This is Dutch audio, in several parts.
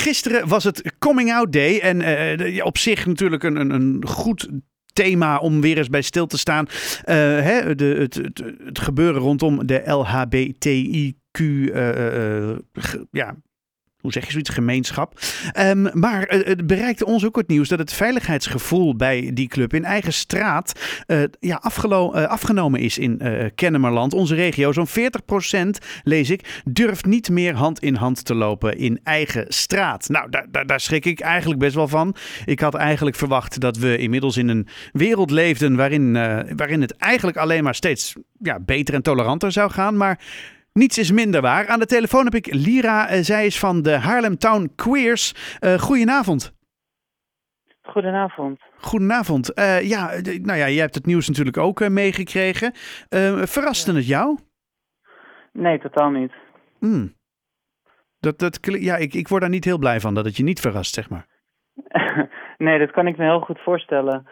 Gisteren was het Coming Out Day. En uh, op zich natuurlijk een, een, een goed thema om weer eens bij stil te staan. Uh, hè, de, het, het, gebeuren rondom de LHBTIQ uh, ja, hoe zeg je zoiets, gemeenschap. Um, maar uh, het bereikte ons ook het nieuws dat het veiligheidsgevoel bij die club in eigen straat uh, ja, uh, afgenomen is in Kennemerland, onze regio. Zo'n 40% lees ik, durft niet meer hand in hand te lopen in eigen straat. Nou, daar, daar, daar schrik ik eigenlijk best wel van. Ik had eigenlijk verwacht dat we inmiddels in een wereld leefden waarin, waarin het eigenlijk alleen maar steeds ja, beter en toleranter zou gaan. Maar niets is minder waar. Aan de telefoon heb ik Lira. Uh, zij is van de Haarlem Town Queers. Uh, goedenavond. Goedenavond. Goedenavond. Uh, ja, nou ja, jij hebt het nieuws natuurlijk ook meegekregen. verraste het jou? Nee, totaal niet. Mm. Dat, dat, ja, ik, ik word daar niet heel blij van dat het je niet verrast, zeg maar. nee, dat kan ik me heel goed voorstellen.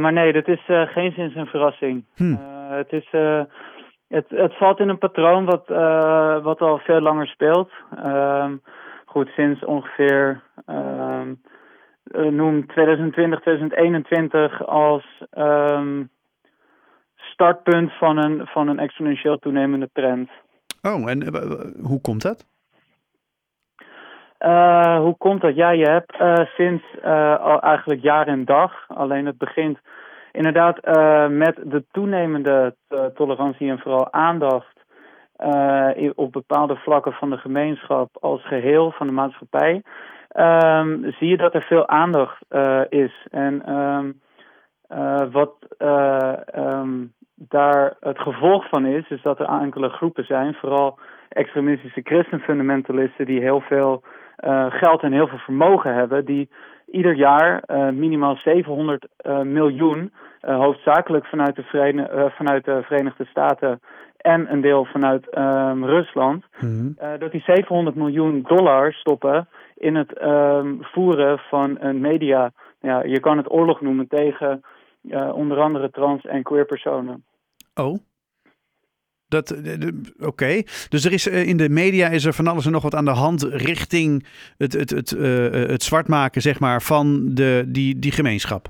maar nee, dat is geen zins een verrassing. Hmm. het is het, het valt in een patroon wat, uh, wat al veel langer speelt. Um, goed, sinds ongeveer um, noem 2020, 2021 als um, startpunt van een, van een exponentieel toenemende trend. Oh, en uh, hoe komt dat? Uh, hoe komt dat? Ja, je hebt uh, sinds uh, al eigenlijk jaar en dag, alleen het begint inderdaad uh, met de toenemende uh, tolerantie en vooral aandacht uh, op bepaalde vlakken van de gemeenschap als geheel van de maatschappij, um, zie je dat er veel aandacht is. En um, wat um, daar het gevolg van is, is dat er enkele groepen zijn, vooral extremistische christenfundamentalisten, die heel veel geld en heel veel vermogen hebben, die ieder jaar uh, minimaal 700 uh, miljoen, hoofdzakelijk vanuit de, Verenigde, vanuit de Verenigde Staten en een deel vanuit um, Rusland, mm -hmm. dat die 700 miljoen dollar stoppen in het um, voeren van een media, ja, je kan het oorlog noemen tegen onder andere trans- en queer personen. Oh, dat, Oké, dus er is in de media is er van alles en nog wat aan de hand richting het, het, het, uh, het zwart maken zeg maar, van de, die, die gemeenschap.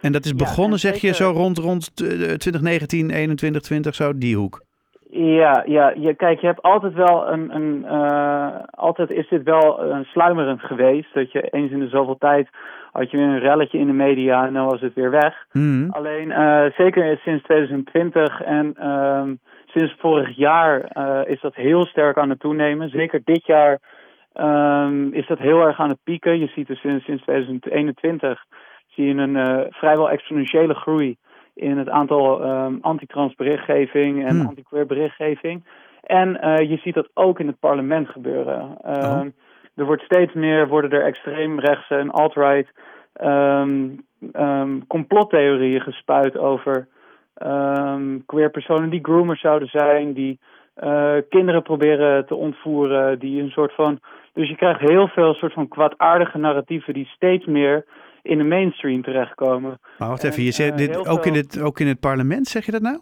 En dat is begonnen, zeg je, zo rond, rond 2019, 21, 20, zo die hoek. Ja, ja je, kijk, je hebt altijd wel een. een uh, altijd is dit wel een sluimerend geweest. Dat je eens in de zoveel tijd. had je weer een relletje in de media en dan was het weer weg. Mm. Alleen, uh, zeker sinds 2020 en. Uh, Sinds vorig jaar uh, is dat heel sterk aan het toenemen. Zeker dit jaar um, is dat heel erg aan het pieken. Je ziet dus sinds, sinds 2021 zie je een uh, vrijwel exponentiële groei in het aantal um, antitrans berichtgeving en hmm. anti-queer berichtgeving. En uh, je ziet dat ook in het parlement gebeuren. Um, oh. Er wordt steeds meer, worden er extreemrechtse en alt-right um, complottheorieën gespuit over um, queer personen die groomers zouden zijn, die uh, kinderen proberen te ontvoeren, die een soort van. Dus je krijgt heel veel soort van kwaadaardige narratieven die steeds meer in de mainstream terechtkomen. Maar wacht even, je zegt uh, dit ook, veel... in het, ook in het parlement, zeg je dat nou?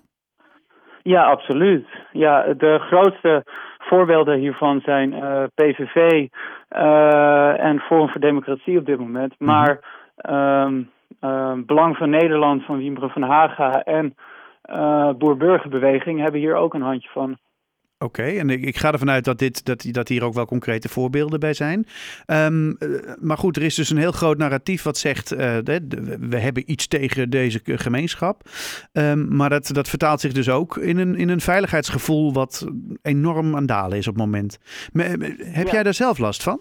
Ja, absoluut. Ja, de grootste voorbeelden hiervan zijn uh, PVV uh, en Forum voor Democratie op dit moment. Mhm. Maar um, uh, Belang van Nederland van Wiemeren van Haga en uh, Boer-Burgerbeweging hebben hier ook een handje van. Oké, en ik, ik, ga ervan uit dat, dit, dat, dat hier ook wel concrete voorbeelden bij zijn. Um, maar goed, er is dus een heel groot narratief wat zegt: uh, we hebben iets tegen deze gemeenschap. Um, maar dat, dat vertaalt zich dus ook in een, in een veiligheidsgevoel wat enorm aan dalen is op het moment. heb jij daar zelf last van?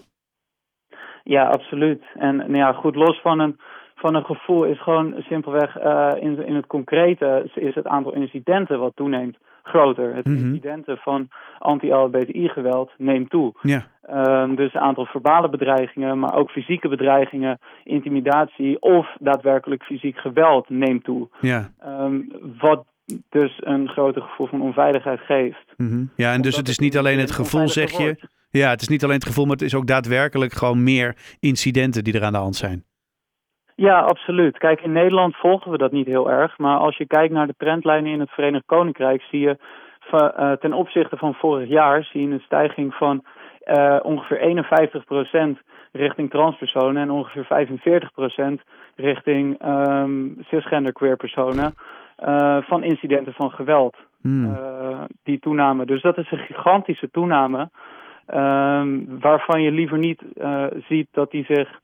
Ja, absoluut. En nou ja, goed, los van een van een gevoel is gewoon simpelweg uh, in, in het concrete is het aantal incidenten wat toeneemt groter. Het mm incidenten van anti-LHBTI-geweld neemt toe. Ja. Um, dus het aantal verbale bedreigingen, maar ook fysieke bedreigingen, intimidatie of daadwerkelijk fysiek geweld neemt toe. Ja. Um, wat dus een groter gevoel van onveiligheid geeft. Mm -hmm. Ja, en dus het is niet alleen het gevoel, zeg je. Ja, het is niet alleen het gevoel, maar het is ook daadwerkelijk gewoon meer incidenten die er aan de hand zijn. Ja, absoluut. Kijk, in Nederland volgen we dat niet heel erg. Maar als je kijkt naar de trendlijnen in het Verenigd Koninkrijk, zie je uh, ten opzichte van vorig jaar zie je een stijging van ongeveer 51% richting transpersonen en ongeveer 45% richting um, cisgender queer personen van incidenten van geweld. Hmm. die toename. Dus dat is een gigantische toename. Ehm, waarvan je liever niet ziet dat die zich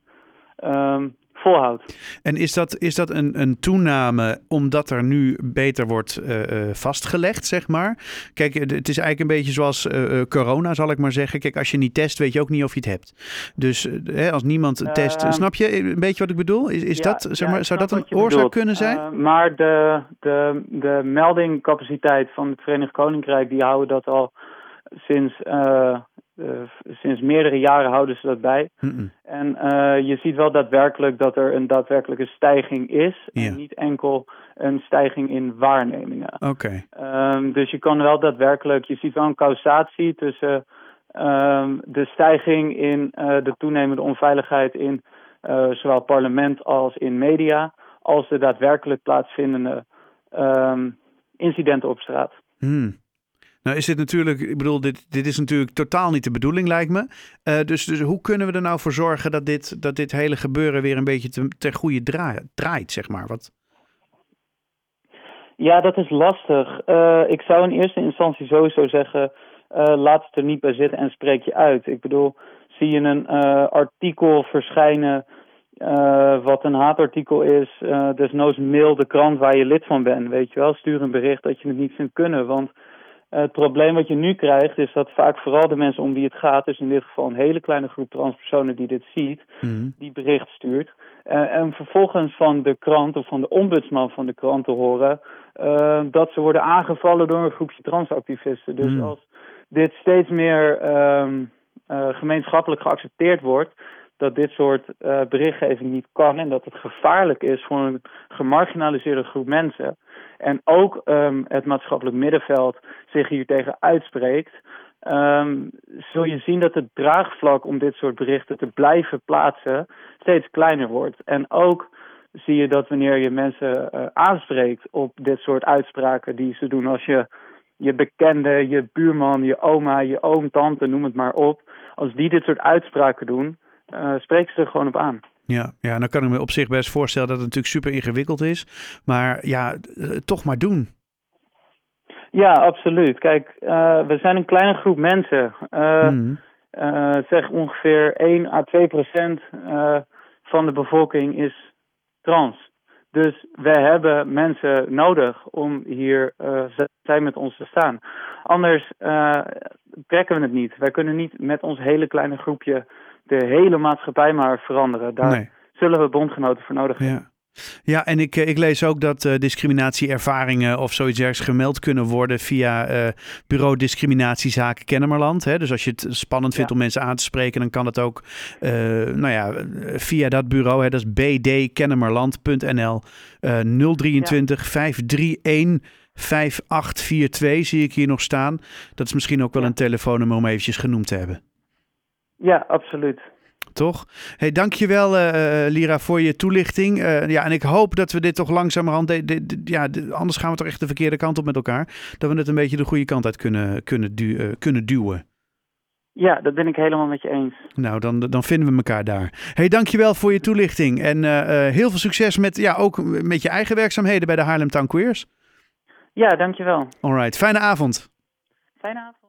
um, volhoudt. En is dat, is dat een, een toename omdat er nu beter wordt uh, vastgelegd, zeg maar? Kijk, het is eigenlijk een beetje zoals uh, corona, zal ik maar zeggen. Kijk, als je niet test, weet je ook niet of je het hebt. Dus hè, als niemand test, ehm, snap je een beetje wat ik bedoel? Is, is dat, zeg maar, zou dat een oorzaak kunnen zijn? maar de, de, de meldingcapaciteit van het Verenigd Koninkrijk, die houden dat al sinds sinds meerdere jaren houden ze dat bij. En uh, je ziet wel daadwerkelijk dat er een daadwerkelijke stijging is. En niet enkel een stijging in waarnemingen. Oké. Um, dus je kan wel daadwerkelijk, je ziet wel een causatie tussen um, de stijging in uh, de toenemende onveiligheid in zowel parlement als in media, als de daadwerkelijk plaatsvindende um, incidenten op straat. Hmm. Nou is dit natuurlijk, ik bedoel, dit, dit is natuurlijk totaal niet de bedoeling lijkt me. Uh, dus, dus hoe kunnen we er nou voor zorgen dat dit, dat dit hele gebeuren weer een beetje te, ter goede draait, draait, zeg maar? Wat... Ja, dat is lastig. Uh, ik zou in eerste instantie sowieso zeggen, uh, laat het er niet bij zitten en spreek je uit. Ik bedoel, zie je een artikel verschijnen wat een haatartikel is, desnoods mail de krant waar je lid van bent, weet je wel. Stuur een bericht dat je het niet vindt kunnen, want het probleem wat je nu krijgt is dat vaak vooral de mensen om wie het gaat, dus in dit geval een hele kleine groep transpersonen die dit ziet, mhm. die bericht stuurt. Uh, en vervolgens van de krant of van de ombudsman van de krant te horen uh, dat ze worden aangevallen door een groepje transactivisten. Dus mhm. als dit steeds meer uh, gemeenschappelijk geaccepteerd wordt, dat dit soort berichtgeving niet kan en dat het gevaarlijk is voor een gemarginaliseerde groep mensen en ook um, het maatschappelijk middenveld zich hier tegen uitspreekt, um, zul je zien dat het draagvlak om dit soort berichten te blijven plaatsen steeds kleiner wordt. En ook zie je dat wanneer je mensen uh, aanspreekt op dit soort uitspraken die ze doen, als je je bekende, je buurman, je oma, je oom, tante, noem het maar op, als die dit soort uitspraken doen, uh, spreek ze er gewoon op aan. Ja, ja, dan kan ik me op zich best voorstellen dat het natuurlijk super ingewikkeld is. Maar ja, eh, toch maar doen. Ja, absoluut. Kijk, uh, we zijn een kleine groep mensen. Uh, mm. zeg ongeveer 1 à 2 procent van de bevolking is trans. Dus we hebben mensen nodig om hier zij met ons te staan. Anders trekken we het niet. Wij kunnen niet met ons hele kleine groepje de hele maatschappij maar veranderen. Daar zullen we bondgenoten voor nodig hebben. Ja. Ja, en ik, eh, ik lees ook dat uh, discriminatieervaringen of zoiets ergens gemeld kunnen worden via uh, Bureau Discriminatiezaken Kennemerland. Hè? Dus als je het spannend vindt om mensen aan te spreken, dan kan het ook uh, nou ja, via dat bureau. Hè? Dat is bdkennemerland.nl 023 531 5842 zie ik hier nog staan. Dat is misschien ook wel een telefoonnummer om eventjes genoemd te hebben. Ja, absoluut. Toch? Hey, dankjewel uh, Lira voor je toelichting. Uh, ja, en ik hoop dat we dit toch langzamerhand... De, de, de, ja, anders gaan we toch echt de verkeerde kant op met elkaar. Dat we het een beetje de goede kant uit kunnen, kunnen, du kunnen duwen. Ja, dat ben ik helemaal met je eens. Nou, dan, dan vinden we elkaar daar. Hey, dankjewel voor je toelichting. En heel veel succes met, ja, ook met je eigen werkzaamheden bij de Haarlem Town Queers. Ja, dankjewel. All right. Fijne avond. Fijne avond.